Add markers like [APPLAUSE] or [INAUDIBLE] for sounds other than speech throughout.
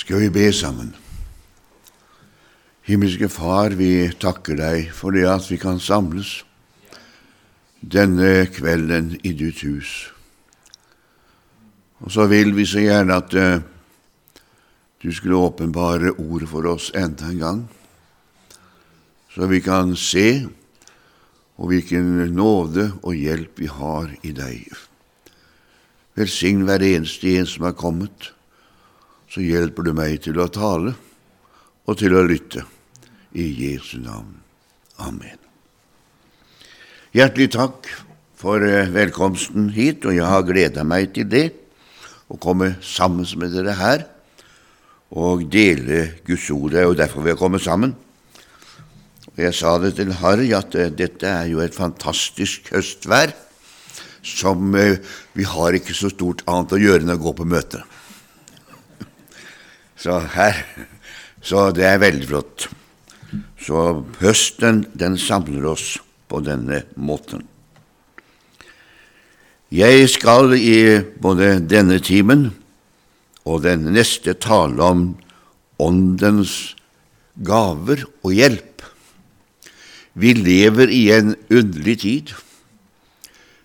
Skal vi be sammen? Himmelske Far, vi takker deg for det at vi kan samles denne kvelden i ditt hus. Og så vil vi så gjerne at uh, du skulle åpenbare ordet for oss enda en gang, så vi kan se og hvilken nåde og hjelp vi har i deg. Velsign hver eneste en som er kommet så hjelper du meg til å tale og til å lytte. I Jesu navn. Amen. Hjertelig takk for eh, velkomsten hit, og jeg har gleda meg til det, å komme sammen med dere her og dele Guds ord. Det er jo derfor vi har kommet sammen. Og Jeg sa det til Harry at uh, dette er jo et fantastisk høstvær som uh, vi har ikke så stort annet å gjøre enn å gå på møte. Så her Så det er veldig flott. Så høsten, den samler oss på denne måten. Jeg skal i både denne timen og den neste tale om Åndens gaver og hjelp. Vi lever i en underlig tid.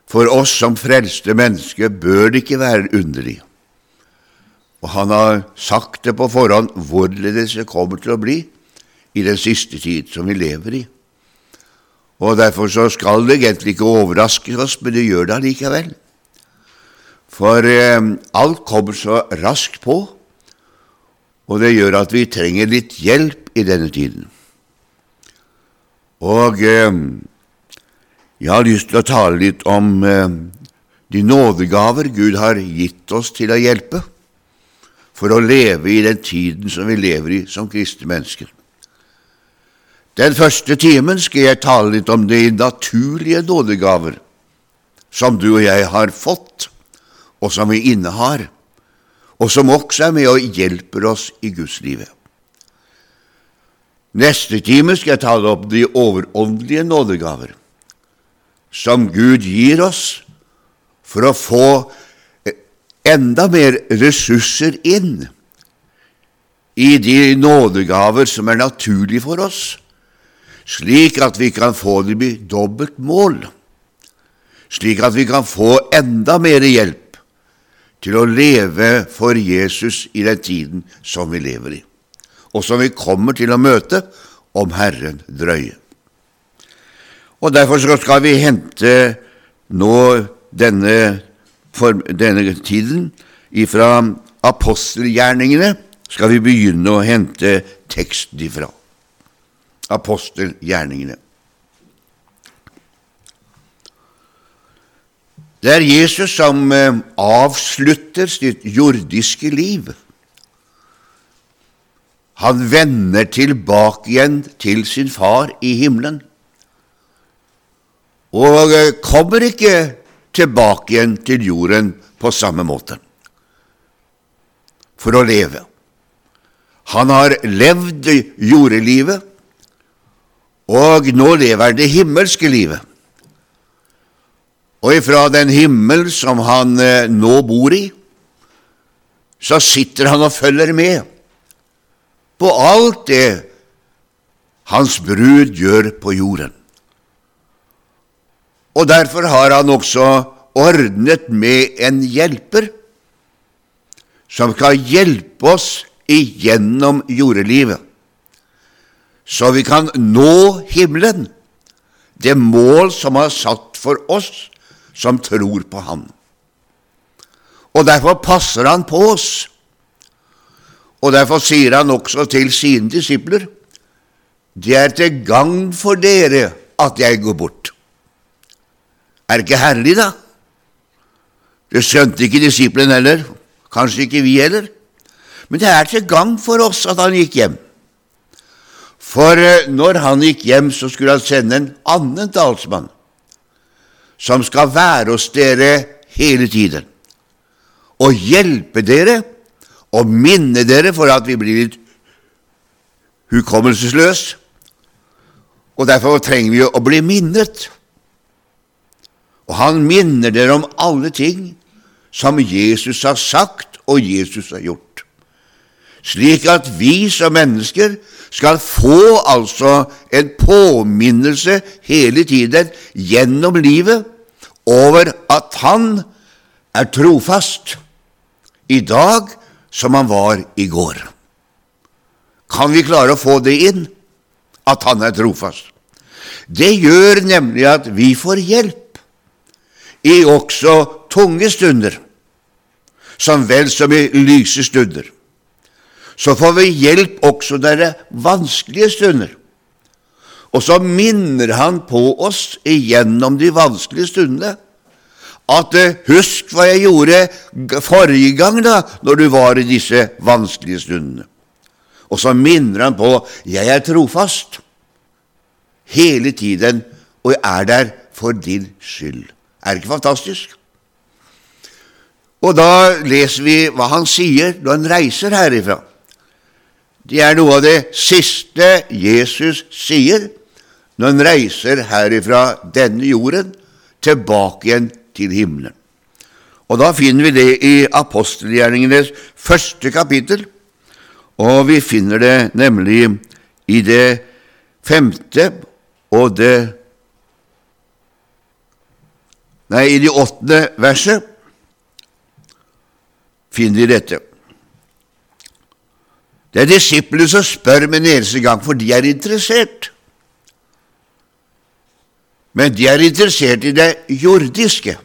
For oss som frelste mennesker bør det ikke være underlig. Og han har sagt det på forhånd hvorledes det kommer til å bli i den siste tid som vi lever i. Og Derfor så skal det egentlig ikke overraske oss, men det gjør det allikevel. For eh, alt kommer så raskt på, og det gjør at vi trenger litt hjelp i denne tiden. Og eh, jeg har lyst til å tale litt om eh, de nådegaver Gud har gitt oss til å hjelpe for å leve i den tiden som vi lever i som kristne mennesker. Den første timen skal jeg tale litt om de naturlige nådegaver som du og jeg har fått, og som vi innehar, og som også er med og hjelper oss i gudslivet. Neste time skal jeg tale om de overåndelige nådegaver som Gud gir oss for å få enda mer ressurser inn i de nådegaver som er naturlige for oss, slik at vi kan få dem i dobbelt mål, slik at vi kan få enda mer hjelp til å leve for Jesus i den tiden som vi lever i, og som vi kommer til å møte om Herren drøye. Og Derfor skal vi hente nå denne for denne tiden ifra apostelgjerningene skal vi begynne å hente tekst ifra. Apostelgjerningene. Det er Jesus som eh, avslutter sitt jordiske liv. Han vender tilbake igjen til sin far i himmelen, og eh, kommer ikke tilbake igjen til jorden på samme måte for å leve. Han har levd jordelivet, og nå lever han det himmelske livet. Og ifra den himmel som han eh, nå bor i, så sitter han og følger med på alt det hans brud gjør på jorden. Og derfor har han også ordnet med en hjelper som skal hjelpe oss igjennom jordelivet, så vi kan nå himmelen, det mål som er satt for oss som tror på Han. Og derfor passer Han på oss. Og derfor sier Han også til sine disipler, det er til gagn for dere at jeg går bort. Er det ikke herlig, da? Det skjønte ikke disiplen heller, kanskje ikke vi heller. Men det er til gang for oss at han gikk hjem. For eh, når han gikk hjem, så skulle han sende en annen talsmann, som skal være hos dere hele tiden, og hjelpe dere og minne dere for at vi blir litt hukommelsesløse. Og derfor trenger vi å bli minnet. Og han minner dere om alle ting som Jesus har sagt og Jesus har gjort, slik at vi som mennesker skal få altså en påminnelse hele tiden gjennom livet over at Han er trofast i dag som han var i går. Kan vi klare å få det inn, at han er trofast? Det gjør nemlig at vi får hjelp i også tunge stunder, som vel som i lyse stunder. Så får vi hjelp også når det er vanskelige stunder. Og så minner han på oss igjennom de vanskelige stundene at eh, husk hva jeg gjorde forrige gang, da, når du var i disse vanskelige stundene. Og så minner han på jeg er trofast hele tiden, og jeg er der for din skyld. Er det ikke fantastisk? Og da leser vi hva han sier når han reiser herifra. Det er noe av det siste Jesus sier når han reiser herifra denne jorden tilbake igjen til himmelen. Og Da finner vi det i apostelgjerningenes første kapittel, og vi finner det nemlig i det femte og det Nei, i det åttende verset finner vi dette. Det er disiplene som spør med en eneste gang, for de er interessert. Men de er interessert i det jordiske.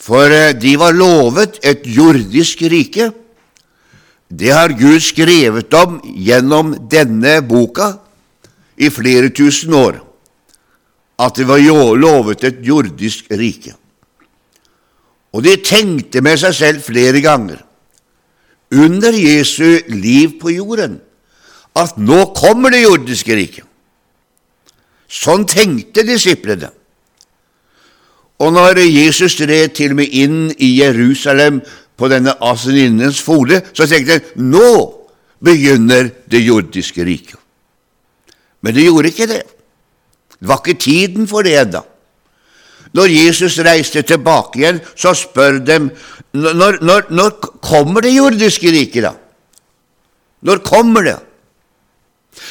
For eh, de var lovet et jordisk rike. Det har Gud skrevet om gjennom denne boka i flere tusen år, at det var lovet et jordisk rike. Og de tenkte med seg selv flere ganger under Jesu liv på jorden at nå kommer det jordiske riket. Sånn tenkte disiplene. Og når Jesus red til og med inn i Jerusalem på denne aseninnens fole, så tenkte han nå begynner det jordiske riket. Men det gjorde ikke det. Det var ikke tiden for det ennå. Når Jesus reiste tilbake igjen, så spør dem når, når, når kommer det jordiske riket, da? Når kommer det?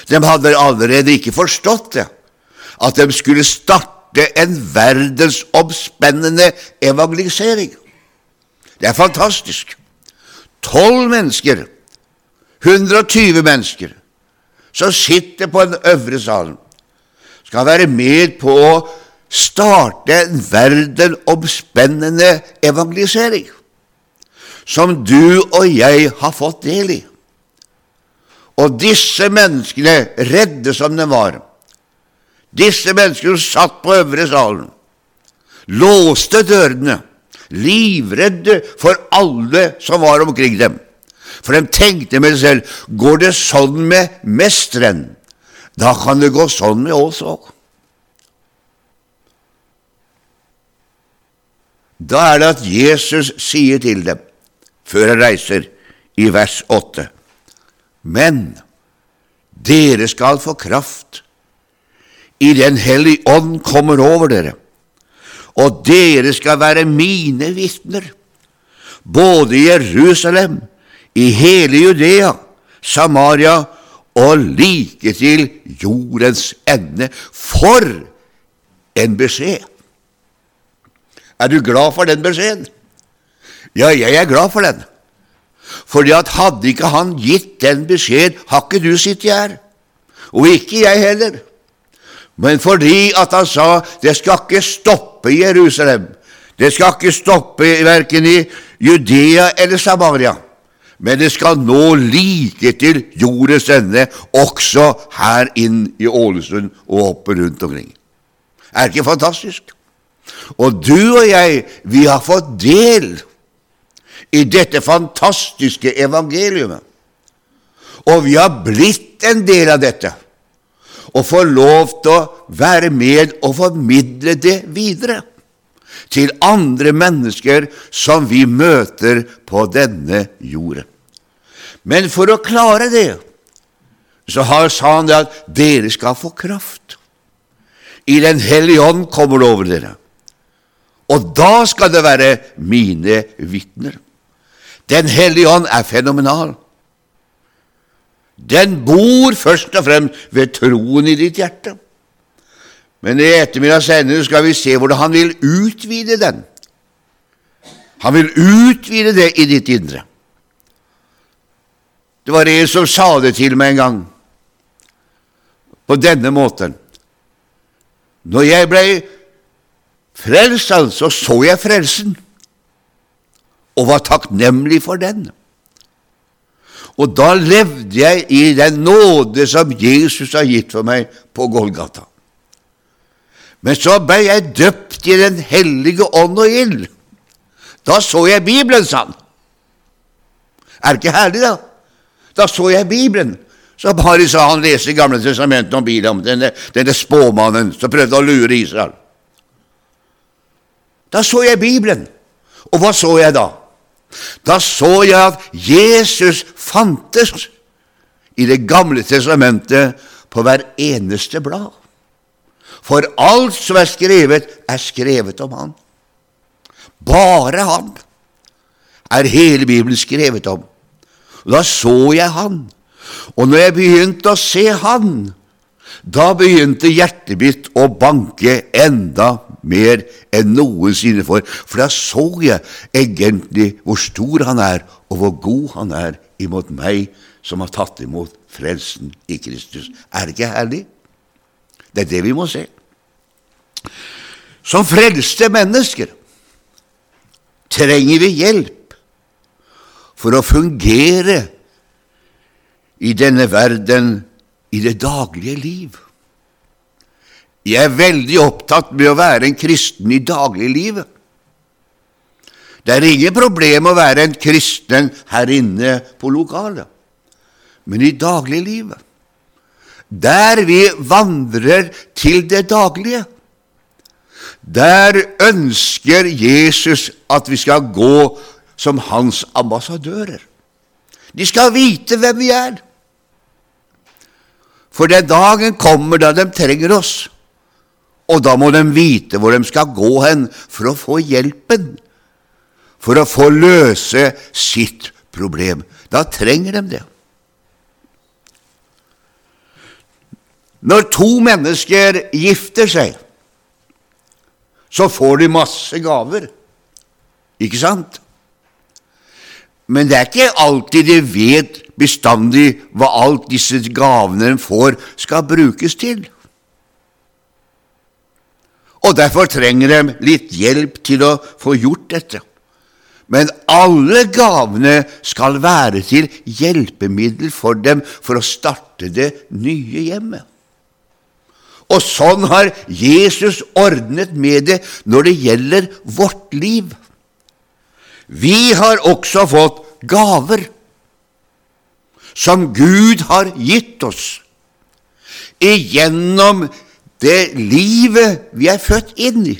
De hadde allerede ikke forstått det, at de skulle starte en verdensomspennende evangelisering. Det er fantastisk. Tolv mennesker, 120 mennesker, som sitter på den øvre salen, skal være med på å starte en verdenomspennende evangelisering, som du og jeg har fått del i. Og disse menneskene, redde som de var, disse menneskene satt på øvre salen, låste dørene, livredde for alle som var omkring dem. For de tenkte med seg selv går det sånn med mesteren, da kan det gå sånn med oss òg. Da er det at Jesus sier til dem, før han reiser, i vers 8, Men dere skal få kraft i Den hellige ånd kommer over dere, og dere skal være mine vitner, både i Jerusalem, i hele Judea, Samaria og like til jordens ende. For en beskjed! Er du glad for den beskjeden? Ja, jeg er glad for den. Fordi at hadde ikke han gitt den beskjed, har ikke du sittet her. Og ikke jeg heller men fordi at han sa det skal ikke stoppe Jerusalem, det skal ikke stoppe verken i Judea eller Samaria, men det skal nå like til jordens ende, også her inn i Ålesund og oppe rundt omkring. Er det ikke fantastisk? Og du og jeg, vi har fått del i dette fantastiske evangeliumet. Og vi har blitt en del av dette og får lov til å være med og formidle det videre til andre mennesker som vi møter på denne jorden. Men for å klare det, så har, sa han det at dere skal få kraft. I Den hellige ånd kommer det over dere. Og da skal det være mine vitner. Den hellige ånd er fenomenal. Den bor først og fremst ved troen i ditt hjerte. Men i ettermiddag senere skal vi se hvordan han vil utvide den. Han vil utvide det i ditt indre. Det var en som sa det til meg en gang, på denne måten. Når jeg ble frelst, så så jeg frelsen, og var takknemlig for den. Og da levde jeg i den nåde som Jesus har gitt for meg på Golgata. Men så ble jeg døpt i Den hellige ånd og ild. Da så jeg Bibelen, sa han. Er det ikke herlig, da? Da så jeg Bibelen. Så bare sa han lese Gamle testamentet om Bilam, denne, denne spåmannen som prøvde å lure Israel. Da så jeg Bibelen. Og hva så jeg da? Da så jeg at Jesus fantes i Det gamle testamentet på hver eneste blad. For alt som er skrevet, er skrevet om han. Bare han er hele Bibelen skrevet om. Og Da så jeg han, og når jeg begynte å se han, da begynte hjertet mitt å banke enda mer enn noensinne for, for da så jeg egentlig hvor stor han er, og hvor god han er imot meg som har tatt imot frelsen i Kristus. Er det ikke herlig? Det er det vi må se. Som frelste mennesker trenger vi hjelp for å fungere i denne verden i det daglige liv. Jeg er veldig opptatt med å være en kristen i dagliglivet. Det er ingen problem å være en kristen her inne på lokalet, men i dagliglivet, der vi vandrer til det daglige, der ønsker Jesus at vi skal gå som hans ambassadører. De skal vite hvem vi er. For den dagen kommer da de trenger oss, og da må de vite hvor de skal gå hen for å få hjelpen, for å få løse sitt problem. Da trenger de det. Når to mennesker gifter seg, så får de masse gaver, ikke sant? Men det er ikke alltid de vet bestandig hva alt disse gavene de får, skal brukes til. Og derfor trenger de litt hjelp til å få gjort dette. Men alle gavene skal være til hjelpemiddel for dem for å starte det nye hjemmet. Og sånn har Jesus ordnet med det når det gjelder vårt liv. Vi har også fått gaver som Gud har gitt oss igjennom det livet vi er født inn i.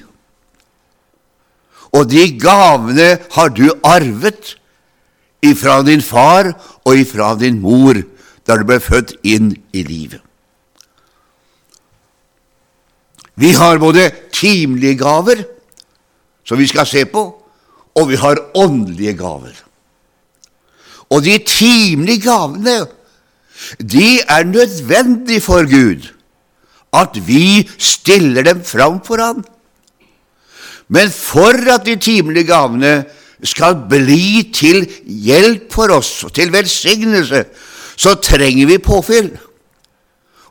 Og de gavene har du arvet ifra din far og ifra din mor da du ble født inn i livet. Vi har både timelige gaver, som vi skal se på, og vi har åndelige gaver. Og de timelige gavene, de er nødvendige for Gud, at vi stiller dem fram for Han. Men for at de timelige gavene skal bli til hjelp for oss og til velsignelse, så trenger vi påfyll.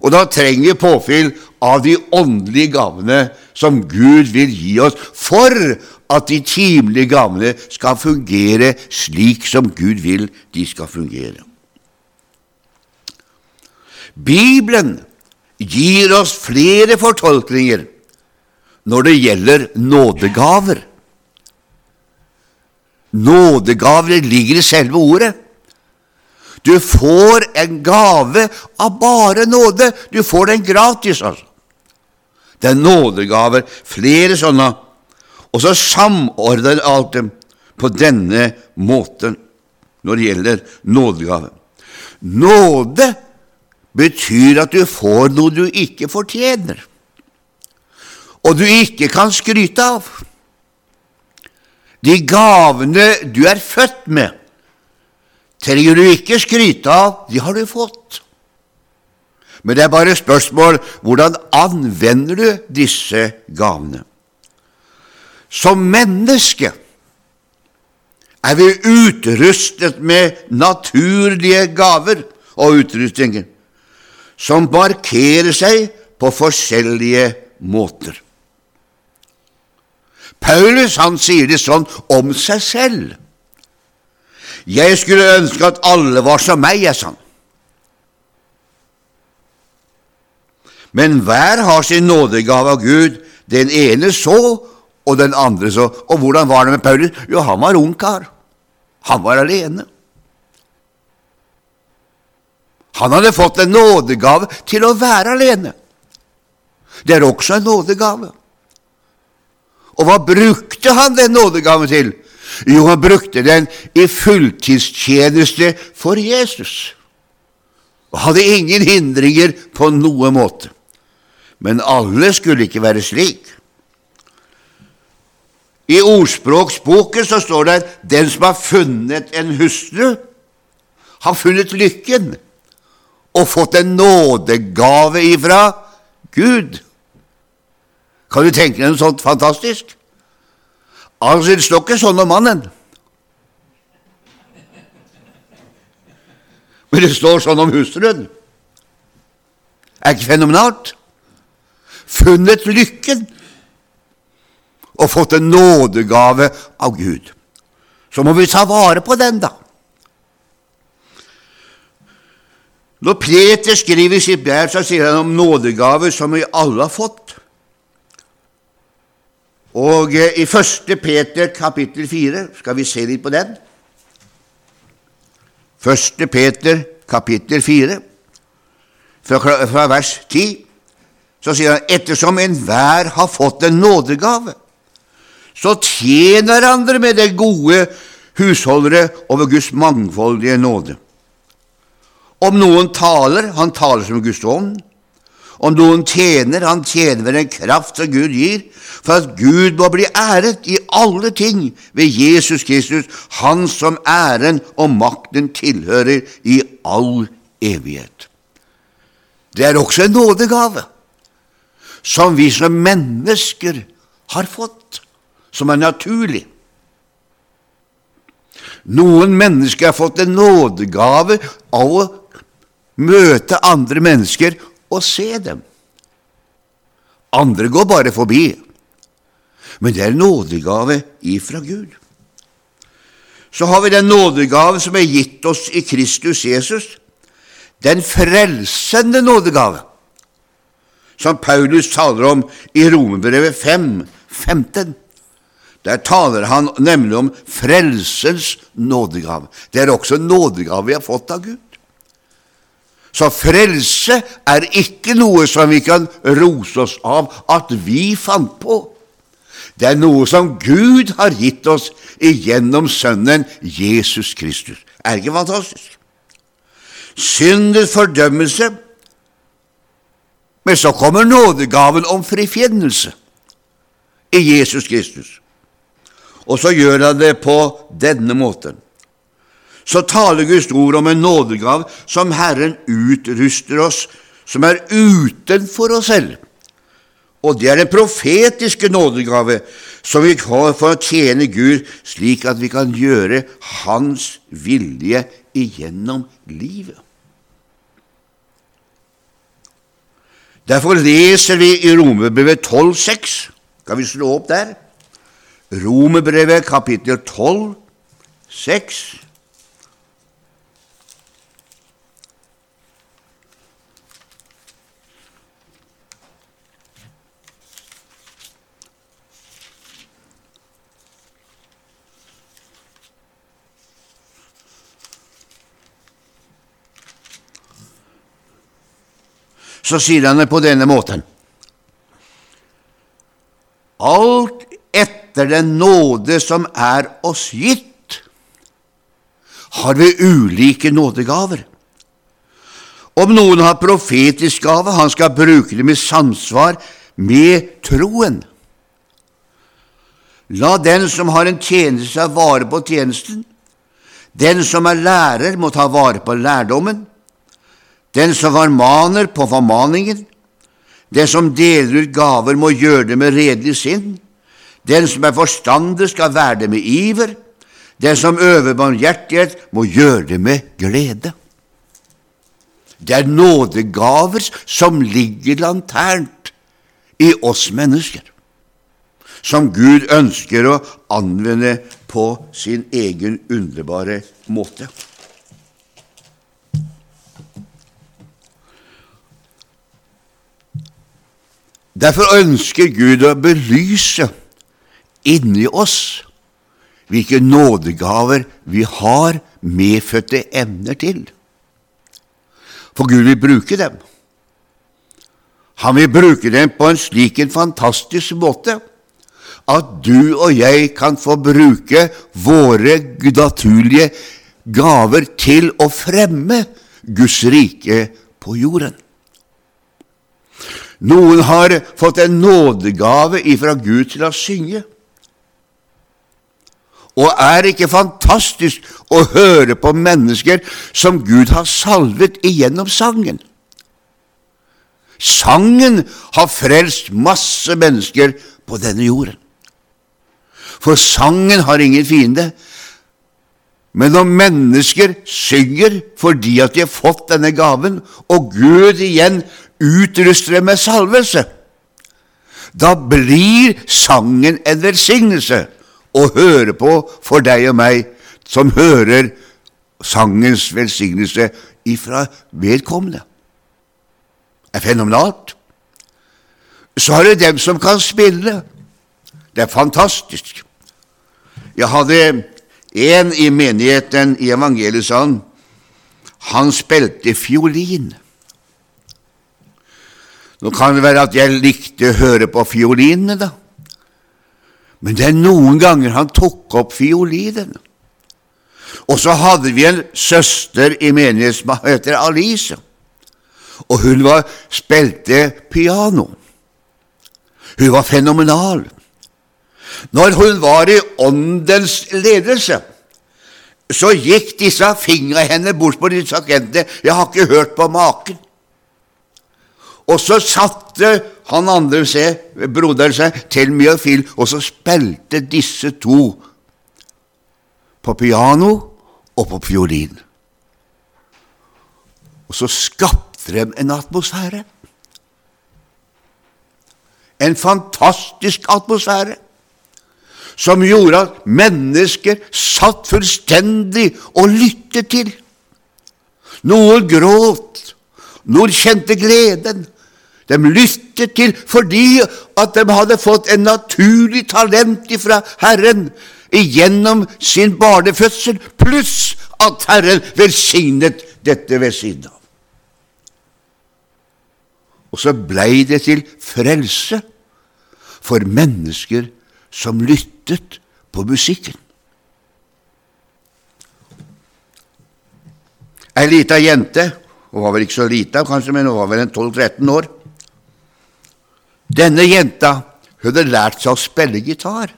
Og da trenger vi påfyll av de åndelige gavene som Gud vil gi oss, for at de timelige gavene skal fungere slik som Gud vil de skal fungere. Bibelen gir oss flere fortolkninger når det gjelder nådegaver. Nådegaver ligger i selve ordet. Du får en gave av bare nåde. Du får den gratis, altså. Det er nådegaver, flere sånne. Og så samordner alt dem på denne måten når det gjelder nådegave. Nåde betyr at du får noe du ikke fortjener, og du ikke kan skryte av. De gavene du er født med, trenger du ikke skryte av, de har du fått. Men det er bare spørsmål hvordan anvender du disse gavene? Som menneske er vi utrustet med naturlige gaver og utrustninger som markerer seg på forskjellige måter. Paulus han sier det sånn om seg selv. Jeg skulle ønske at alle var som meg, jeg, sa han. Men hver har sin nådegave av Gud. Den ene så, og den andre så. Og hvordan var det med Paulus? Jo, han var ungkar. Han var alene. Han hadde fått en nådegave til å være alene. Det er også en nådegave. Og hva brukte han den nådegaven til? Jo, han brukte den i fulltidstjeneste for Jesus. Og hadde ingen hindringer på noen måte. Men alle skulle ikke være slik. I ordspråksboken så står det at den som har funnet en hustru, har funnet lykken og fått en nådegave ifra Gud. Kan du tenke deg noe sånt fantastisk? Altså, det står ikke sånn om mannen. Men det står sånn om hustruen. Er ikke fenomenalt? Funnet lykken og fått en nådegave av Gud. Så må vi ta vare på den, da. Når Peter skriver sitt brev, så sier han om nådegaver som vi alle har fått. Og eh, i 1. Peter kapittel 4 skal vi se litt på den. 1. Peter kapittel 4, fra, fra vers 10, så sier han ettersom enhver har fått en nådegave, så tjener andre med det gode husholdere over Guds mangfoldige nåde. Om noen taler, han taler som Guds ånd. Om noen tjener, han tjener ved den kraft som Gud gir, for at Gud må bli æret i alle ting ved Jesus Kristus, Han som æren og makten tilhører i all evighet. Det er også en nådegave som vi som mennesker har fått, som er naturlig. Noen mennesker har fått en nådegave av å møte andre mennesker og se dem. Andre går bare forbi, men det er en nådegave ifra Gud. Så har vi den nådegave som er gitt oss i Kristus Jesus, den frelsende nådegave, som Paulus taler om i Romerbrevet 5, 15. Der taler han nemlig om frelsens nådegave. Det er også nådegave vi har fått av Gud. Så frelse er ikke noe som vi kan rose oss av at vi fant på. Det er noe som Gud har gitt oss igjennom Sønnen Jesus Kristus. Er ikke fantastisk? Syndens fordømmelse, men så kommer nådegaven om frifinnelse i Jesus Kristus. Og så gjør han det på denne måten så taler Guds ord om en nådegave som Herren utruster oss, som er utenfor oss selv. Og det er den profetiske nådegave som vi har for å tjene Gud, slik at vi kan gjøre Hans vilje igjennom livet. Derfor leser vi i Romerbrevet 12,6. Kan vi slå opp der? Romerbrevet kapittel 12, 6. så sier han det på denne måten. Alt etter den nåde som er oss gitt, har vi ulike nådegaver. Om noen har profetisk gave, han skal bruke dem i samsvar med troen. La den som har en tjeneste, ha vare på tjenesten. Den som er lærer, må ta vare på lærdommen. Den som formaner på formaningen. Den som deler ut gaver, må gjøre det med redelig sinn. Den som er forstander, skal være det med iver. Den som øver barmhjertighet, må gjøre det med glede. Det er nådegaver som ligger lanternt i oss mennesker, som Gud ønsker å anvende på sin egen underbare måte. Derfor ønsker Gud å belyse inni oss hvilke nådegaver vi har medfødte evner til. For Gud vil bruke dem. Han vil bruke dem på en slik en fantastisk måte at du og jeg kan få bruke våre naturlige gaver til å fremme Guds rike på jorden. Noen har fått en nådegave ifra Gud til å synge. Og er det ikke fantastisk å høre på mennesker som Gud har salvet igjennom sangen? Sangen har frelst masse mennesker på denne jorden. For sangen har ingen fiende. Men når mennesker synger fordi at de har fått denne gaven, og Gud igjen utruster dem med salvelse, da blir sangen en velsignelse å høre på for deg og meg som hører sangens velsignelse ifra vedkommende. Det er fenomenalt. Så har du dem som kan spille. Det er fantastisk. Jeg hadde en i menigheten i evangeliesalen. Han spilte fiolin. Nå kan det være at jeg likte å høre på fiolinene, da. Men det er noen ganger han tok opp fiolinen. Og så hadde vi en søster i menigheten som heter Alice, og hun var, spilte piano. Hun var fenomenal. Når hun var i åndens ledelse, så gikk disse fingra henne bort på disse agentene. Jeg har ikke hørt på maken. Og så satte han andre seg, broderen seg til Myofil, og så spilte disse to på piano og på fiolin. Og så skapte de en atmosfære. En fantastisk atmosfære som gjorde at mennesker satt fullstendig og lyttet til. Noen gråt, noen kjente gleden, de lyttet til fordi at de hadde fått en naturlig talent ifra Herren gjennom sin barnefødsel, pluss at Herren velsignet dette ved siden av. Og så blei det til frelse for mennesker som lyttet på musikken. Ei lita jente, hun var vel ikke så lita kanskje, men hun var vel en 12-13 år, denne jenta hadde lært seg å spille gitar.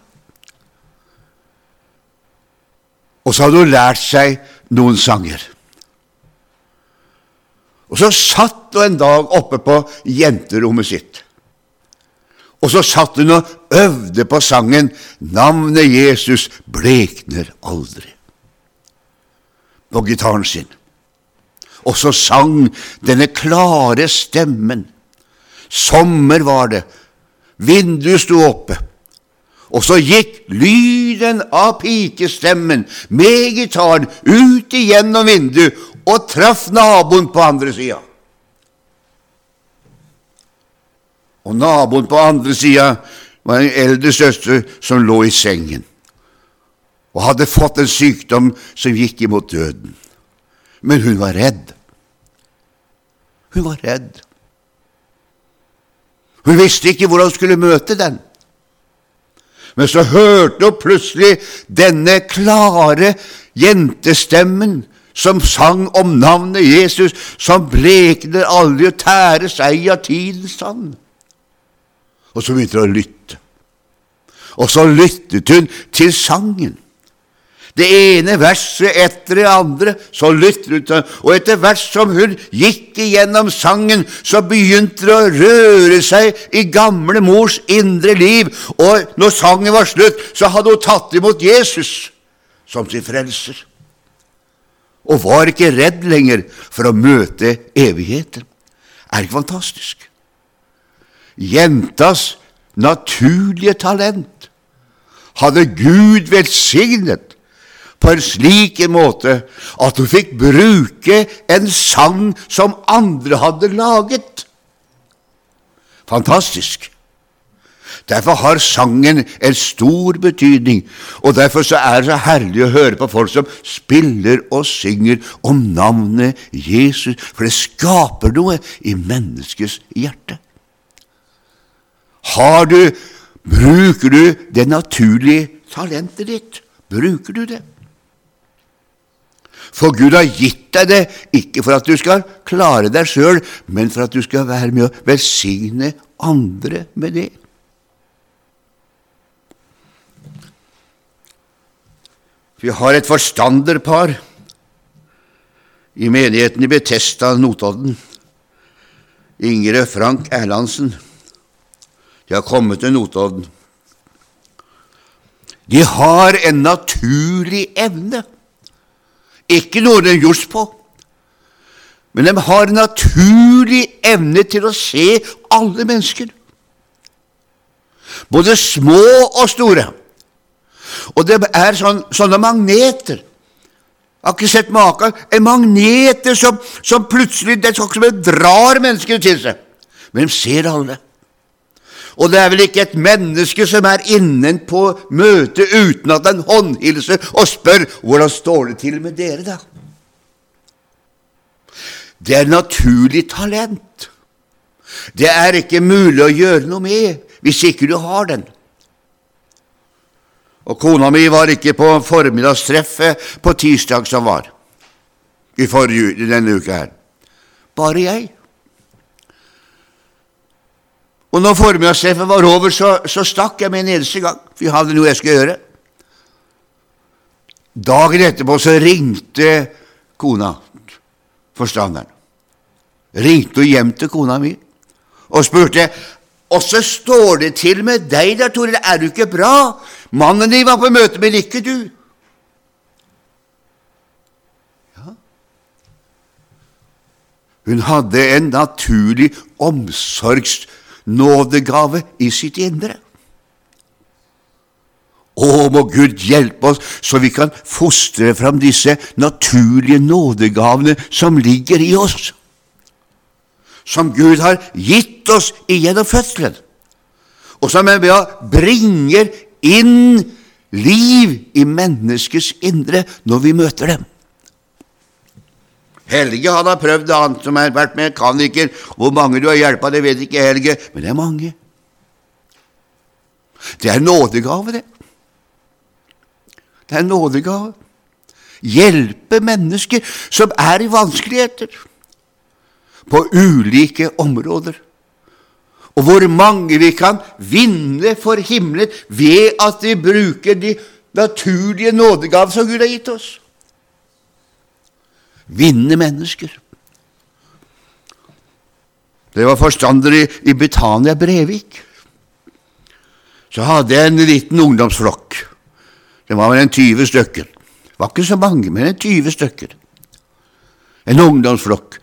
Og så hadde hun lært seg noen sanger. Og så satt hun en dag oppe på jenterommet sitt. Og så satt hun og øvde på sangen 'Navnet Jesus blekner aldri' på gitaren sin. Og så sang denne klare stemmen Sommer var det. Vinduet sto oppe. Og så gikk lyden av pikestemmen med gitaren ut igjennom vinduet og traff naboen på andre sida. Og naboen på andre sida var en eldre søster som lå i sengen og hadde fått en sykdom som gikk imot døden. Men hun var redd. Hun var redd. Hun visste ikke hvordan hun skulle møte den. Men så hørte hun plutselig denne klare jentestemmen som sang om navnet Jesus, som blekner aldri og tæres seg av tidens sand. Og så begynte hun å lytte. Og så lyttet hun til sangen. Det ene verset etter det andre, så lytter hun til Og etter hvert som hun gikk igjennom sangen, så begynte det å røre seg i gamle mors indre liv. Og når sangen var slutt, så hadde hun tatt imot Jesus som sin frelser. Og var ikke redd lenger for å møte evigheten. Er ikke fantastisk? Jentas naturlige talent hadde Gud velsignet på en slik måte at hun fikk bruke en sang som andre hadde laget. Fantastisk. Derfor har sangen en stor betydning, og derfor så er det så herlig å høre på folk som spiller og synger om navnet Jesus, for det skaper noe i menneskets hjerte. Har du, Bruker du det naturlige talentet ditt? Bruker du det? For Gud har gitt deg det, ikke for at du skal klare deg sjøl, men for at du skal være med å velsigne andre med det. Vi har et forstanderpar i menigheten i Betesta Notodden. Ingrid Frank Erlandsen. De har kommet til Notodden. De har en naturlig evne ikke noe de er gjort på, men de har en naturlig evne til å se alle mennesker, både små og store. Og det er sånne, sånne magneter. Jeg har ikke sett maken. En magneter som, som plutselig det sånn som drar mennesker til seg. Men de ser alle. Og det er vel ikke et menneske som er innen på møtet uten at en håndhilser og spør hvordan står det til med dere, da? Det er naturlig talent. Det er ikke mulig å gjøre noe med hvis ikke du har den. Og kona mi var ikke på formiddagstreffet på tirsdag som var i forrige denne uka her. Bare jeg. Og når formiddagstreffet var over, så, så stakk jeg med en eneste gang. For jeg hadde noe jeg skulle gjøre. Dagen etterpå så ringte kona, forstanderen. Ringte hun hjem til kona mi og spurte Åssen står det til med deg der, Toril? Er du ikke bra? Mannen din var på møte, men ikke du. Ja. Hun hadde en naturlig omsorgs nådegave i sitt indre. Å, må Gud hjelpe oss så vi kan fostre fram disse naturlige nådegavene som ligger i oss, som Gud har gitt oss igjennom fødselen, og som er med å bringer inn liv i menneskets indre når vi møter dem. Helge han har prøvd han som har vært mekaniker. Hvor mange du har hjulpet, det vet ikke Helge, men det er mange. Det er nådegave, det. Det er nådegave. Hjelpe mennesker som er i vanskeligheter, på ulike områder. Og hvor mange vi kan vinne for himmelen ved at vi bruker de naturlige nådegaver som Gud har gitt oss vinne mennesker. Det var forstander i, i Betania Brevik. Så hadde jeg en liten ungdomsflokk. Det var vel en 20 stykker. Det var ikke så mange, men en 20 stykker. En ungdomsflokk.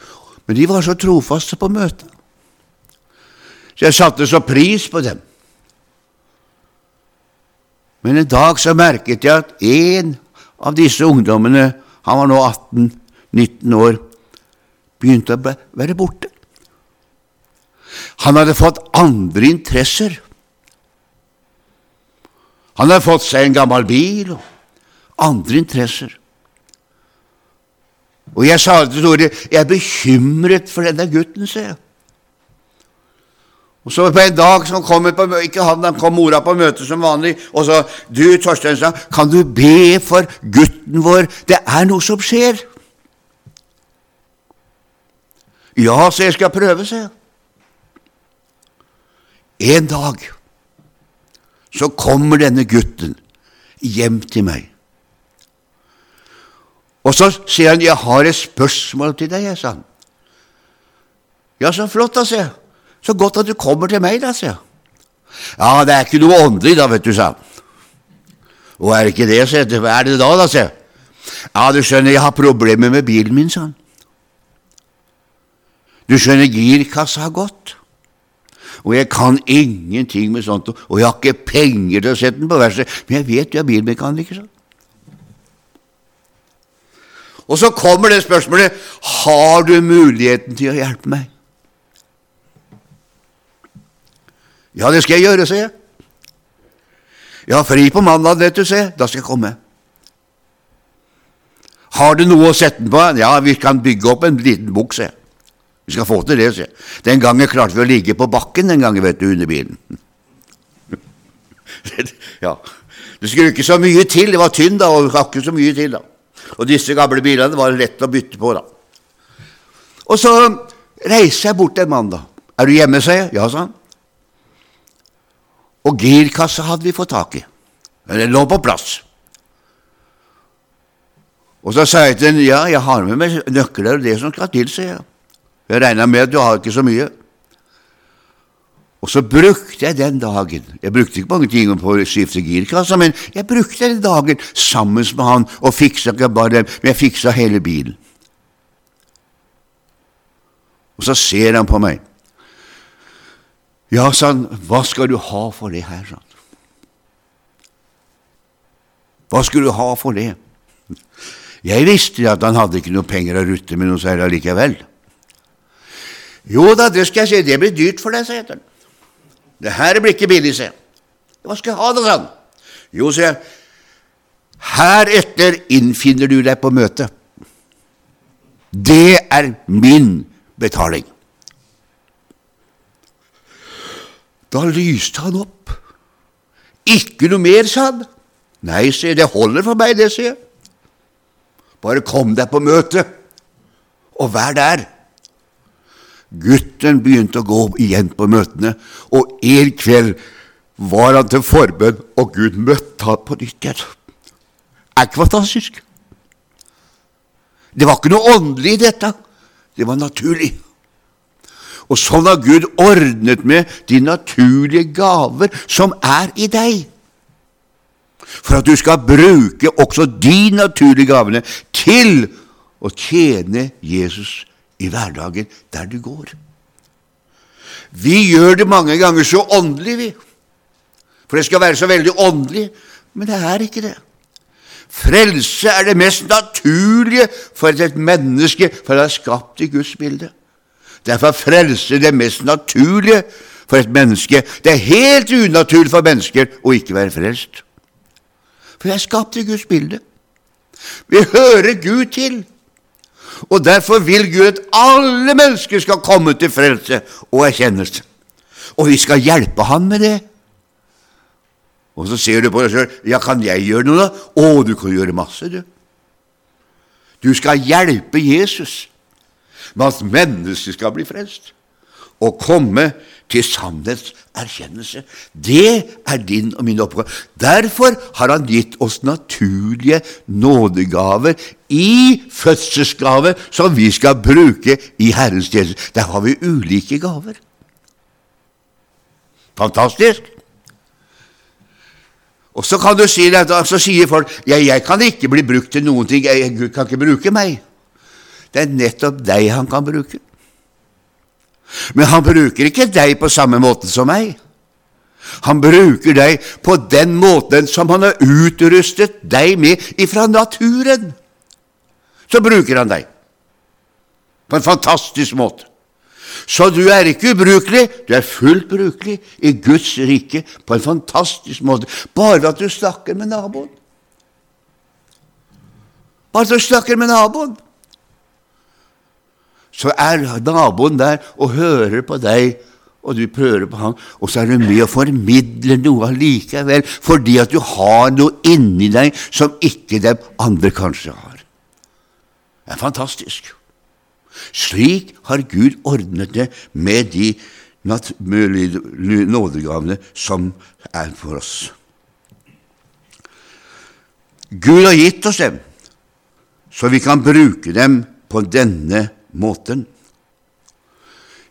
Men de var så trofaste på møtet. Så jeg satte så pris på dem. Men en dag så merket jeg at en av disse ungdommene, han var nå 18 19 år, begynte å være borte. Han hadde fått andre interesser. Han hadde fått seg en gammel bil og andre interesser. Og jeg sa til Tore jeg er bekymret for denne gutten, sa jeg. Og så på en dag som kom på, ikke han, han kom mora på møte som vanlig, og så Du, Torstein, kan du be for gutten vår? Det er noe som skjer. Ja, så jeg skal prøve, sa jeg. En dag så kommer denne gutten hjem til meg. Og så sier han, 'Jeg har et spørsmål til deg', sa han. Ja, så flott, da, sier jeg. Så godt at du kommer til meg, da, sier jeg. Ja, det er ikke noe åndelig, da, vet du, sa han. Og er det ikke det, sier jeg. Hva er det da, da, sier jeg. Ja, du skjønner, jeg har problemer med bilen min, sa han. Du skjønner, girkassa har gått. Og jeg kan ingenting med sånt, og jeg har ikke penger til å sette den på verset, men jeg vet du er bilmekaniker, sånn. Og så kommer det spørsmålet har du muligheten til å hjelpe meg. Ja, det skal jeg gjøre, sier jeg. Jeg har fri på mandag, vet du, sier. Da skal jeg komme. Har du noe å sette den på? Ja, vi kan bygge opp en liten bukk, sier. Vi skal få til det, sier jeg. Den gangen klarte vi å ligge på bakken den gangen, vet du, under bilen. [LAUGHS] ja. Det skulle ikke så mye til. Det var tynn, da, og ikke så mye til, da. Og disse gamle bilene var lett å bytte på, da. Og så reiser jeg bort en mann, da. Er du hjemme, sier jeg. Ja, sa han. Og girkassa hadde vi fått tak i. Men Den lå på plass. Og så sa jeg til den, ja, jeg har med meg nøkler og det som skal til, sier jeg. Jeg regna med at du har ikke så mye. Og så brukte jeg den dagen Jeg brukte ikke mange timer på å skifte girkassa, men jeg brukte den dagen sammen med han og fiksa ikke bare den, men jeg fiksa hele bilen. Og så ser han på meg. Ja, sa han, hva skal du ha for det her, sa han. Hva skulle du ha for det? Jeg visste at han hadde ikke noe penger å rutte med noe særlig likevel. Jo da, det skal jeg si, det blir dyrt for deg, sa han. Det her blir ikke billig, sier jeg. Hva skal jeg ha, da, sa han. Jo, sier jeg, heretter innfinner du deg på møtet. Det er min betaling. Da lyste han opp. Ikke noe mer, sa han. Nei, sier jeg, det holder for meg, det, sier jeg. Bare kom deg på møtet, og vær der. Gutten begynte å gå igjen på møtene, og en kveld var han til forbønn, og Gud møtte ham på nytt igjen. Er ikke fantastisk? Det var ikke noe åndelig i dette, det var naturlig. Og sånn har Gud ordnet med de naturlige gaver som er i deg, for at du skal bruke også de naturlige gavene til å tjene Jesus i hverdagen der du går. Vi gjør det mange ganger så åndelig, vi. For det skal være så veldig åndelig. Men det er ikke det. Frelse er det mest naturlige for et menneske, for det er skapt i Guds bilde. Derfor frelse det mest naturlige for et menneske. Det er helt unaturlig for mennesker å ikke være frelst. For jeg er skapt i Guds bilde. Vi hører Gud til. Og derfor vil Gud at alle mennesker skal komme til frelse og erkjennelse. Og vi skal hjelpe ham med det. Og så ser du på deg sjøl ja, kan jeg gjøre noe, da? Å, du kan gjøre masse, du. Du skal hjelpe Jesus med at mennesker skal bli frelst og komme til sannhetserkjennelse. Det er din og min oppgave. Derfor har Han gitt oss naturlige nådegaver i fødselsgave som vi skal bruke i Herrens tjeneste. Der har vi ulike gaver. Fantastisk! Og så kan du si det, så sier folk ja, jeg kan ikke bli brukt til noen ting, Gud kan ikke bruke meg. Det er nettopp deg han kan bruke. Men han bruker ikke deg på samme måte som meg. Han bruker deg på den måten som han har utrustet deg med ifra naturen. Så bruker han deg på en fantastisk måte. Så du er ikke ubrukelig, du er fullt brukelig i Guds rike på en fantastisk måte, bare ved at du snakker med naboen. Bare at du snakker med naboen så er naboen der og hører på deg, og du prøver på ham, og så er du med og formidler noe allikevel, fordi at du har noe inni deg som ikke de andre kanskje har. Det er fantastisk. Slik har Gud ordnet det med de nådegavene som er for oss. Gud har gitt oss dem så vi kan bruke dem på denne måten,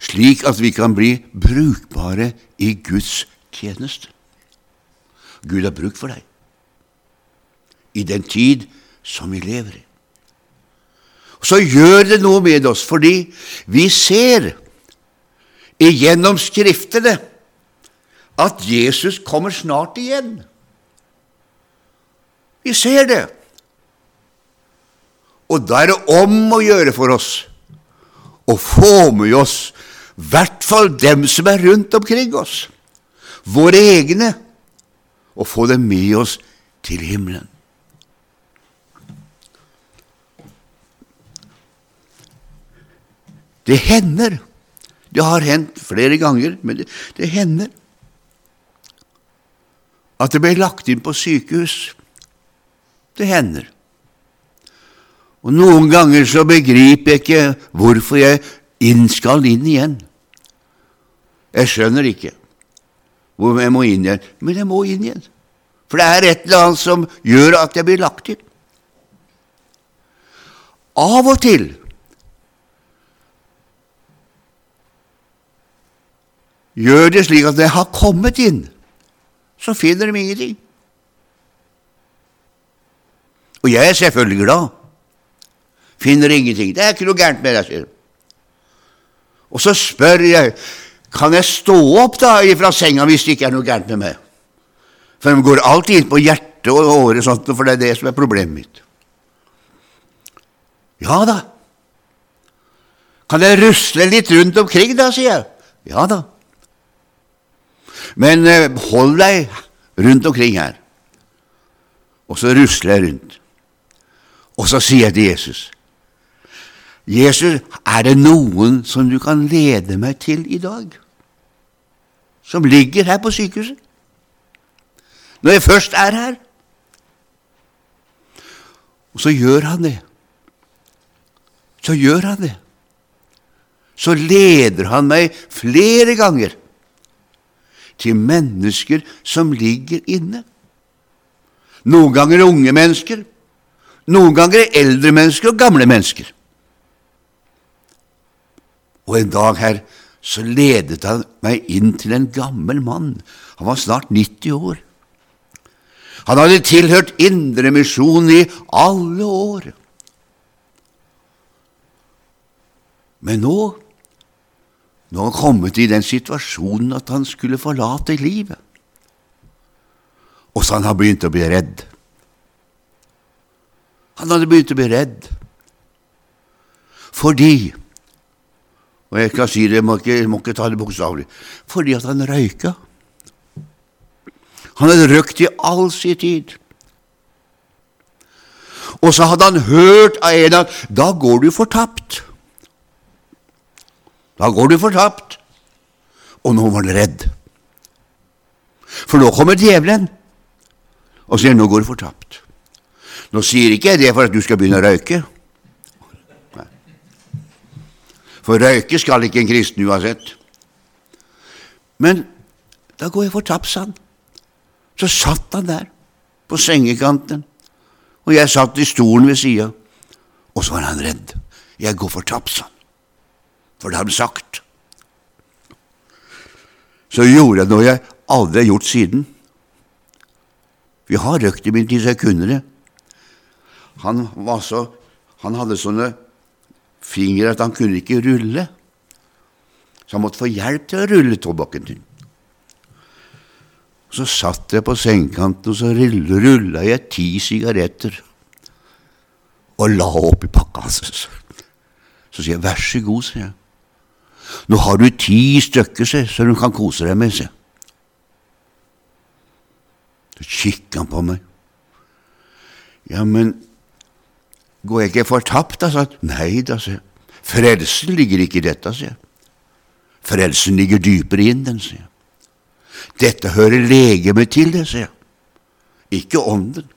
slik at vi kan bli brukbare i Guds tjeneste. Gud har bruk for deg i den tid som vi lever i. Så gjør det noe med oss, fordi vi ser igjennom Skriftene at Jesus kommer snart igjen. Vi ser det. Og da er det om å gjøre for oss å få med oss i hvert fall dem som er rundt omkring oss, våre egne, og få dem med oss til himmelen. Det hender, det har hendt flere ganger, men det, det hender at det ble lagt inn på sykehus. Det hender. Og noen ganger så begriper jeg ikke hvorfor jeg inn skal inn igjen. Jeg skjønner ikke hvor jeg må inn igjen, men jeg må inn igjen. For det er et eller annet som gjør at jeg blir lagt inn. Av og til gjør det slik at når jeg har kommet inn, så finner de ingenting. Og jeg er selvfølgelig glad. Finner ingenting. Det er ikke noe gærent med deg, sier de. Og så spør jeg kan jeg stå opp da fra senga hvis det ikke er noe gærent med meg. For de går alltid inn på hjertet og året, sånt, for det er det som er problemet mitt. Ja da. Kan jeg rusle litt rundt omkring, da, sier jeg. Ja da. Men eh, hold deg rundt omkring her. Og så rusler jeg rundt. Og så sier jeg til Jesus Jesus, er det noen som du kan lede meg til i dag, som ligger her på sykehuset? Når jeg først er her? Og så gjør han det. Så gjør han det. Så leder han meg flere ganger til mennesker som ligger inne. Noen ganger unge mennesker, noen ganger eldre mennesker og gamle mennesker. Og en dag her så ledet han meg inn til en gammel mann. Han var snart 90 år. Han hadde tilhørt Indremisjonen i alle år. Men nå nå var han kommet i den situasjonen at han skulle forlate livet. Og så han har begynt å bli redd. Han hadde begynt å bli redd fordi Og jeg kan si det, må ikke, må ikke ta det bokstavelig fordi at han røyka. Han hadde røykt i all sin tid. Og så hadde han hørt av en at da går du fortapt. Da går du fortapt. Og nå var han redd. For nå kommer djevelen og sier nå går du fortapt. Nå sier ikke jeg det for at du skal begynne å røyke. Nei. For røyke skal ikke en kristen uansett. Men da går jeg fortapt, sa han. Så satt han der på sengekanten, og jeg satt i stolen ved sida, og så var han redd. Jeg går fortapt, sa han for det har han sagt. Så gjorde jeg noe jeg aldri har gjort siden. Vi har røkt i min tid, så jeg kunne det. Han, så, han hadde sånne fingre at han kunne ikke rulle, så han måtte få hjelp til å rulle tobakken. Så satt jeg på sengekanten, og så rulla jeg ti sigaretter og la oppi pakka hans. Så sier jeg 'vær så god', sier jeg. Nå har du ti stykker, sier, så du kan kose deg med, sier jeg. Så kikker han på meg. Ja, men går jeg ikke fortapt, da? Nei da, sa Frelsen ligger ikke i dette, sier jeg. Frelsen ligger dypere inn den, sier jeg. Dette hører legemet til, det, sier jeg. Ikke ånden.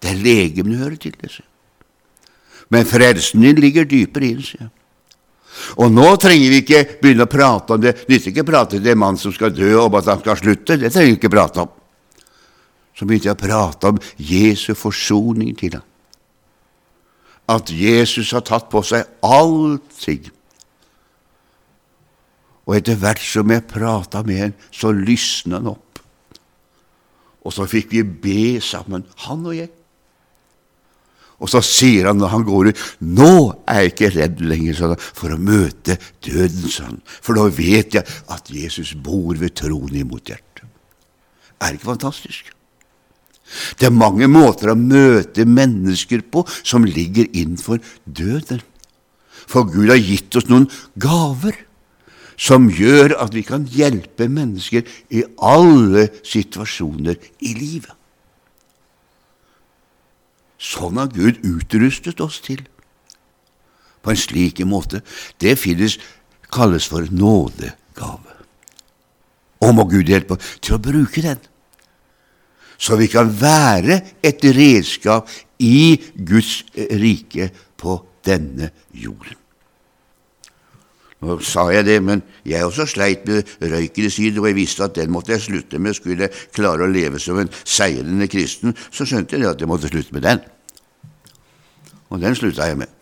Det er legemet hører til, det, sier jeg. Men frelsen din ligger dypere inn, sier jeg. Og nå trenger vi ikke begynne å prate om. Det nytter ikke å prate til en mann som skal dø, om at han skal slutte. Det trenger vi ikke prate om. Så begynte jeg å prate om Jesu forsoning til ham. At Jesus har tatt på seg allting. Og etter hvert som jeg prata med henne, så lysna han opp. Og så fikk vi be sammen, han og jeg. Og så sier han når han går ut, 'Nå er jeg ikke redd lenger for å møte døden', sånn. for da vet jeg at Jesus bor ved tronen imot hjertet. Er det ikke fantastisk? Det er mange måter å møte mennesker på som ligger innenfor døden. For Gud har gitt oss noen gaver som gjør at vi kan hjelpe mennesker i alle situasjoner i livet. Sånn har Gud utrustet oss til. På en slik måte. Det finnes, kalles for nådegave. Og må Gud hjelpe oss til å bruke den, så vi kan være et redskap i Guds rike på denne jorden. Nå sa jeg det, men jeg også sleit med røyken i sin, og jeg visste at den måtte jeg slutte med. Skulle jeg klare å leve som en seirende kristen, så skjønte jeg at jeg måtte slutte med den. Og den slutta jeg med.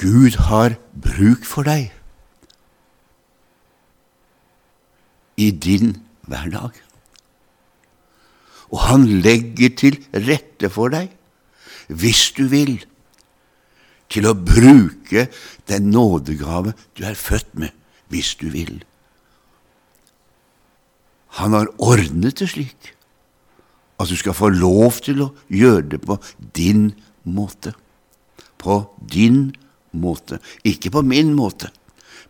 Gud har bruk for deg i din hverdag. Og han legger til rette for deg, hvis du vil til å bruke den nådegave du er født med, hvis du vil. Han har ordnet det slik at du skal få lov til å gjøre det på din måte. På din måte. Ikke på min måte,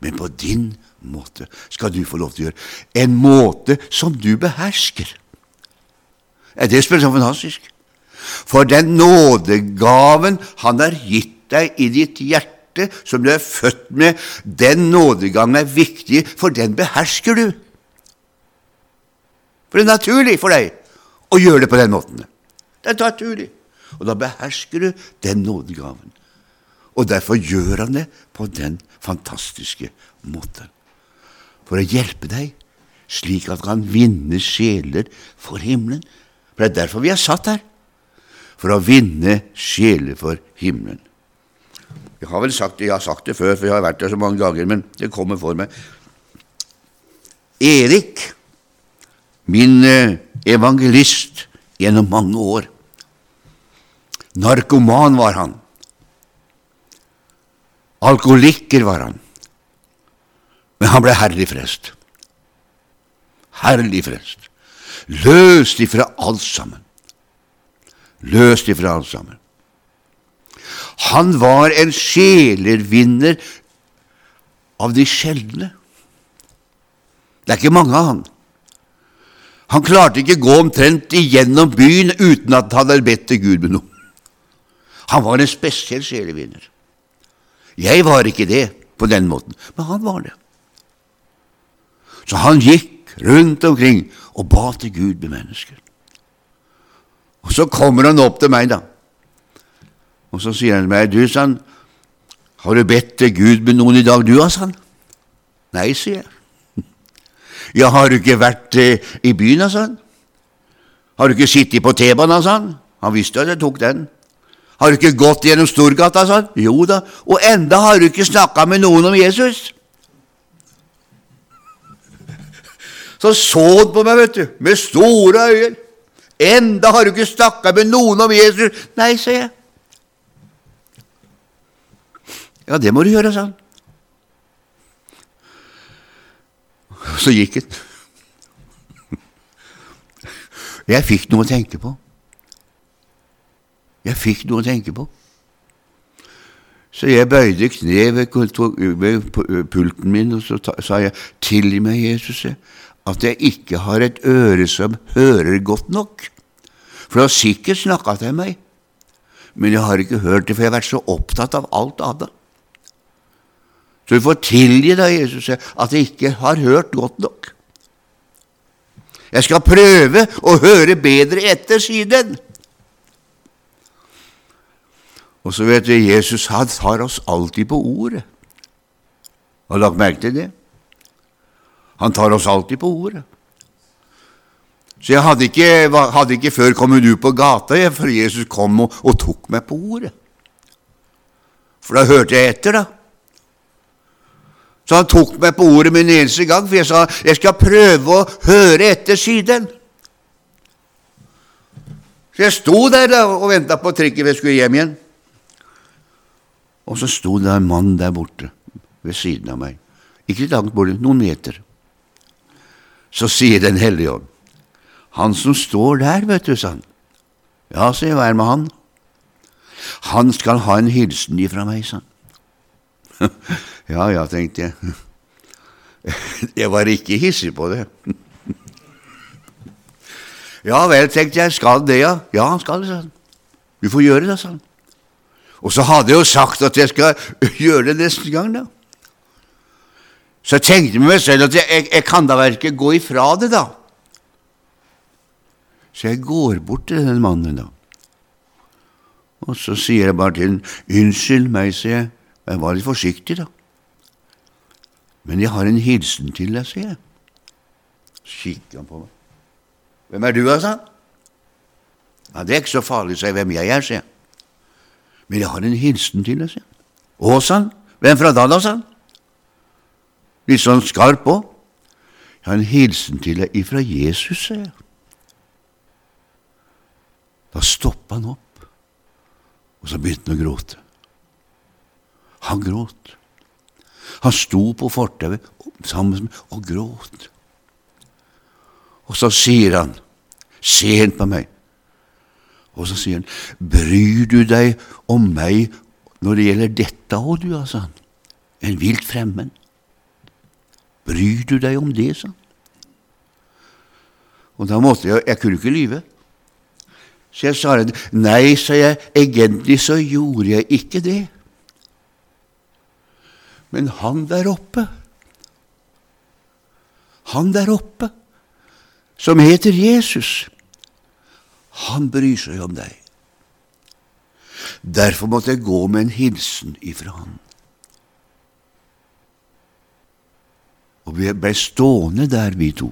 men på din måte skal du få lov til å gjøre. En måte som du behersker. Er det spesielt fantastisk? For den nådegaven han har gitt deg i ditt hjerte, som du er født med, den nådegangen er viktig, for den behersker du. For det er naturlig for deg å gjøre det på den måten. Det er naturlig. Og da behersker du den nådegaven. Og derfor gjør han det på den fantastiske måten. For å hjelpe deg, slik at du kan vinne sjeler for himmelen. For det er derfor vi er satt her. For å vinne sjeler for himmelen. Jeg har vel sagt det, jeg har sagt det før, for jeg har vært der så mange ganger, men det kommer for meg. Erik, min eh, evangelist gjennom mange år. Narkoman var han. Alkoholiker var han. Men han ble herlig frelst. Herlig frelst. Løst ifra alt sammen. Løst ifra alt sammen. Han var en sjelervinner av de sjeldne. Det er ikke mange av han. Han klarte ikke gå omtrent igjennom byen uten at han hadde bedt til Gud med noe. Han var en spesiell sjelevinner. Jeg var ikke det på den måten, men han var det. Så han gikk rundt omkring og ba til Gud med mennesker. Og så kommer han opp til meg, da. Og så sier han til meg, du, sann, har du bedt til Gud med noen i dag, du, sa han. Nei, sier jeg. [LAUGHS] Ja, har du ikke vært eh, i byen, sa han. Har du ikke sittet på T-banen, sa han. Han visste at jeg tok den. Har du ikke gått gjennom Storgata, sa han. Jo da, og enda har du ikke snakka med noen om Jesus. Så så han på meg, vet du, med store øyne. Enda har du ikke snakka med noen om Jesus. Nei, sa jeg. Ja, det må du gjøre, sa han. Så gikk han. Jeg fikk noe å tenke på. Jeg fikk noe å tenke på. Så jeg bøyde kne ved pulten min, og så sa jeg, tilgi meg, Jesus, at jeg ikke har et øre som hører godt nok. For du har sikkert snakka til meg, men jeg har ikke hørt det, for jeg har vært så opptatt av alt annet. Så vi får tilgi deg, Jesus, at jeg ikke har hørt godt nok. Jeg skal prøve å høre bedre etter siden. Og så vet du, Jesus han tar oss alltid på ordet. Har du lagt merke til det? Han tar oss alltid på ordet. Så jeg hadde ikke, hadde ikke før kommet ut på gata jeg, før Jesus kom og, og tok meg på ordet. For da hørte jeg etter, da. Så han tok meg på ordet min eneste gang, for jeg sa jeg skal prøve å høre etter siden. Så jeg sto der da og venta på trikken jeg skulle hjem igjen. Og så sto det en mann der borte ved siden av meg. Ikke langt borte, noen meter. Så sier Den hellige ånd, han som står der, vet du, sa han. Ja, sier jeg, er med han? Han skal ha en hilsen ifra meg, sa han. [LAUGHS] ja, ja, tenkte jeg. [LAUGHS] Jeg var ikke hissig på det. [LAUGHS] ja vel, tenkte jeg, skal det, ja? Ja, han skal det, sa han. Vi får gjøre det, sa han. Og så hadde jeg jo sagt at jeg skal gjøre det neste gang, da. Så jeg tenkte med meg selv at jeg, jeg, jeg kan da vel ikke gå ifra det, da. Så jeg går bort til den mannen, da. Og så sier jeg bare til ham, 'Unnskyld meg', sier jeg, jeg var litt forsiktig, da. Men jeg har en hilsen til deg, sier jeg. Så kikker han på meg. 'Hvem er du', sa. Ja, 'Det er ikke så farlig', sier jeg, 'hvem jeg er', sier jeg. 'Men jeg har en hilsen til deg', sier jeg. 'Å', sa. 'Hvem fra da, da', sa han. Litt sånn skarp òg. 'Jeg har en hilsen til deg ifra Jesus', sa jeg. Da stoppa han opp, og så begynte han å gråte. Han gråt. Han sto på fortauet sammen med og gråt. Og så sier han, se han på meg, og så sier han, bryr du deg om meg når det gjelder dette òg, du, altså? En vilt fremmed. Bryr du deg om det, sa han. Og da måtte jeg Jeg kunne ikke lyve. Så jeg sa nei, sa jeg, egentlig så gjorde jeg ikke det. Men han der oppe, han der oppe, som heter Jesus, han bryr seg om deg. Derfor måtte jeg gå med en hilsen ifra han. Og vi ble stående der, vi to.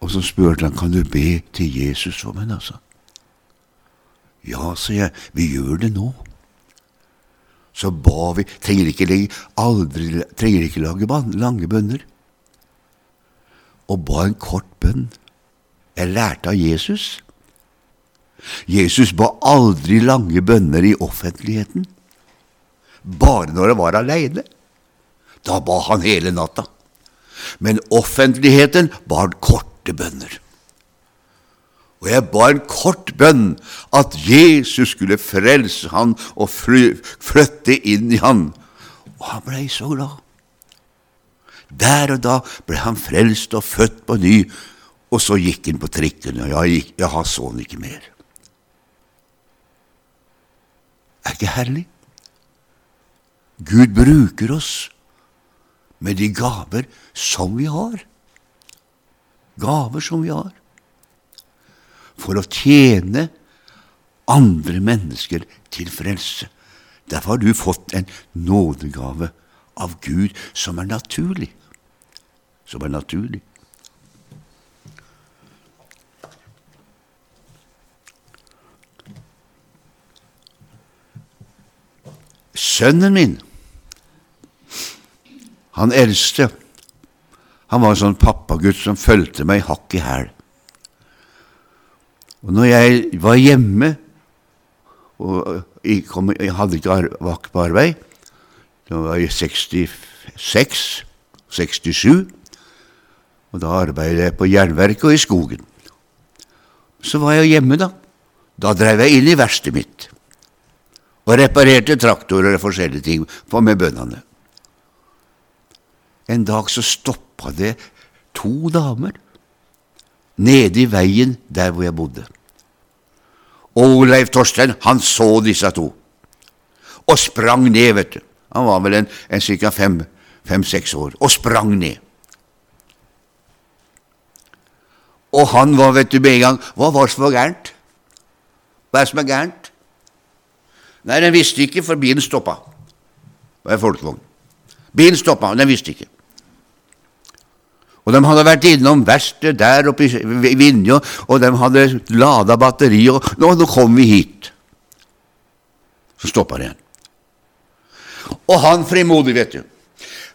Og så spurte han kan du be til Jesus for meg, altså. Ja, sa jeg, vi gjør det nå. Så ba vi Trenger ikke, aldri, trenger ikke lage lange bønner. Og ba en kort bønn. Jeg lærte av Jesus. Jesus ba aldri lange bønner i offentligheten. Bare når han var aleine. Da ba han hele natta. Men offentligheten ba han korte bønner. Og jeg ba en kort bønn at Jesus skulle frelse han og flytte inn i han. Og han blei så glad. Der og da ble han frelst og født på ny, og så gikk han på trikken, og jeg, gikk, jeg så han ikke mer. Er ikke herlig? Gud bruker oss med de gaver som vi har gaver som vi har, for å tjene andre mennesker til frelse. Derfor har du fått en nådegave av Gud som er naturlig. Som er naturlig. Sønnen min, han eldste, han var en sånn pappagutt som fulgte meg hakk i hæl. Og når jeg var hjemme og jeg, kom, jeg hadde ikke vakt på arbeid Da var jeg 66, 67, og da arbeidet jeg på jernverket og i skogen. Så var jeg hjemme, da. Da drev jeg inn i verkstedet mitt og reparerte traktorer og forskjellige ting med bøndene. En dag så stoppa det to damer nede i veien der hvor jeg bodde. Og Leif Torstein, han så disse to, og sprang ned, vet du. Han var vel en, en ca. fem-seks år, og sprang ned. Og han var, vet du, med en gang Hva var det som var gærent? Hva er det som er gærent? Nei, den visste ikke, for bilen stoppa. Det var en folkevogn. Bilen stoppa, og den visste ikke. Og de hadde vært innom verkstedet der oppe i Vinje, og de hadde lada batteri, og nå, nå kom vi hit. Så stoppa det igjen. Og han frimodig, vet du.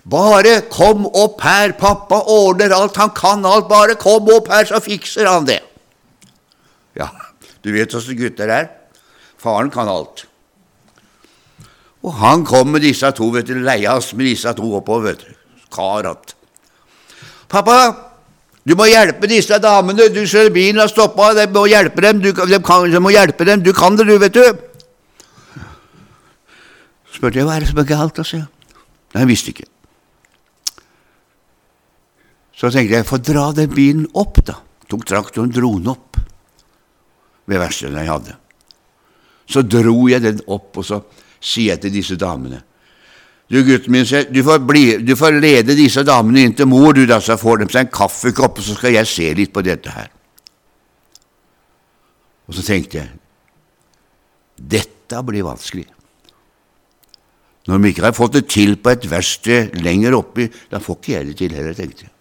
Bare kom opp her, pappa ordner alt, han kan alt, bare kom opp her, så fikser han det. Ja, du vet åssen gutter er. Faren kan alt. Og han kom med disse to, vet du, leia oss med disse to oppover, vet du. Karat. Pappa, du må hjelpe disse damene. Du ser bilen har stoppa, de må hjelpe dem. Du, de, kan, de må hjelpe dem. Du kan det, du, vet du. Spurte jeg hva er det som er galt, altså. Nei, jeg visste ikke. Så tenkte jeg, få dra den bilen opp, da. Tok traktoren, dro den opp ved verkstedet jeg hadde. Så dro jeg den opp, og så sier jeg til disse damene Du, gutten min, du får, bli, du får lede disse damene inn til mor, du da, så får de seg en kaffekopp, og så skal jeg se litt på dette her. Og så tenkte jeg dette blir vanskelig. Når de ikke har fått det til på et verksted lenger oppi, da får ikke jeg det til heller, tenkte jeg.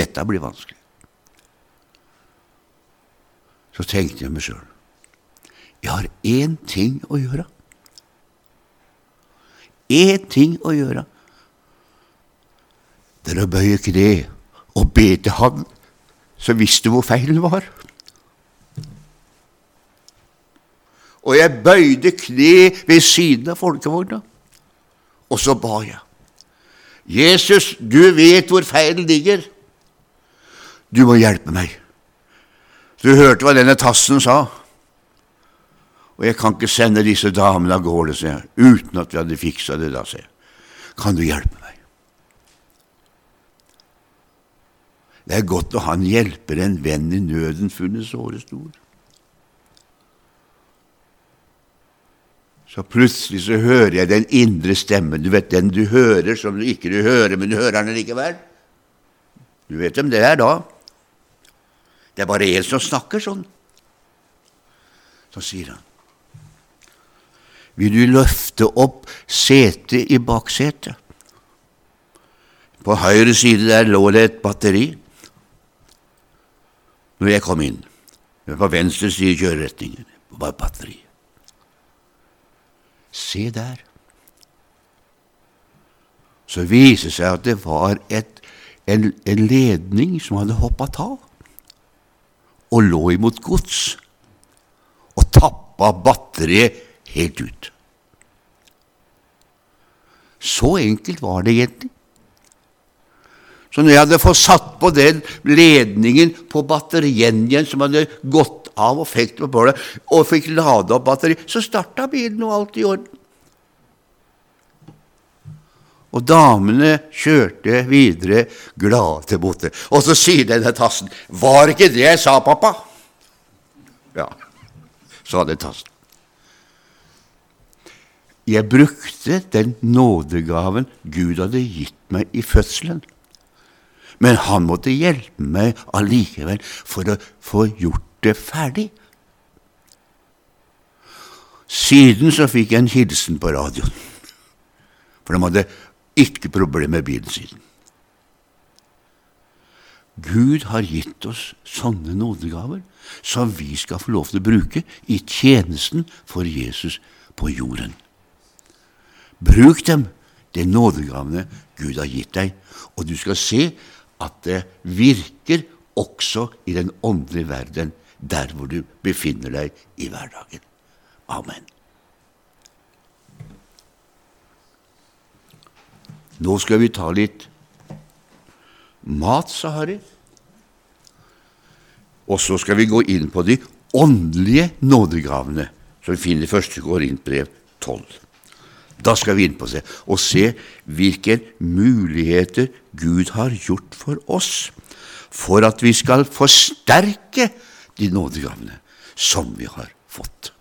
Dette blir vanskelig. Så tenkte jeg meg sjøl jeg har én ting å gjøre. Én ting å gjøre. Det er å bøye kne og be til Han som visste hvor feilen var. Og jeg bøyde kne ved siden av folkevogna, og så ba jeg. Jesus, du vet hvor feilen ligger. Du må hjelpe meg. Du hørte hva denne tassen sa. Og jeg kan ikke sende disse damene av gårde, sier jeg, uten at vi hadde fiksa det da, sier jeg. Kan du hjelpe meg? Det er godt å ha en hjelper, en venn i nøden, funnet såre stor. Så plutselig så hører jeg den indre stemmen, du vet den du hører som du ikke du hører, men du hører den likevel. Du vet hvem det er da? Det er bare en som snakker sånn. Så sier han Vil du løfte opp setet i baksetet? På høyre side der lå det et batteri når jeg kom inn. Men På venstre side i kjøreretningen var batteri. Se der. Så viser det seg at det var et, en, en ledning som hadde hoppa av og lå imot gods og tappa batteriet helt ut. Så enkelt var det egentlig. Så når jeg hadde fått satt på den ledningen på batterien igjen, som hadde gått av og det på bålet, og fikk lada opp batteriet, så starta bilen, og alt i orden. Og damene kjørte videre glade til borte. Og så sier denne tassen 'Var ikke det jeg sa, pappa?' Ja, sa den tassen. Jeg brukte den nådegaven Gud hadde gitt meg i fødselen. Men han måtte hjelpe meg allikevel for å få gjort det ferdig. Siden så fikk jeg en hilsen på radioen. For de hadde ikke problemer med bilen sin. Gud har gitt oss sånne nådegaver som vi skal få lov til å bruke i tjenesten for Jesus på jorden. Bruk dem, de nådegavene Gud har gitt deg, og du skal se at det virker også i den åndelige verden, der hvor du befinner deg i hverdagen. Amen. Nå skal vi ta litt mat, sa Harry. Og så skal vi gå inn på de åndelige nådegavene, som vi finner i første brev 12. Da skal vi inn på det og se hvilke muligheter Gud har gjort for oss, for at vi skal forsterke de nådegavene som vi har fått.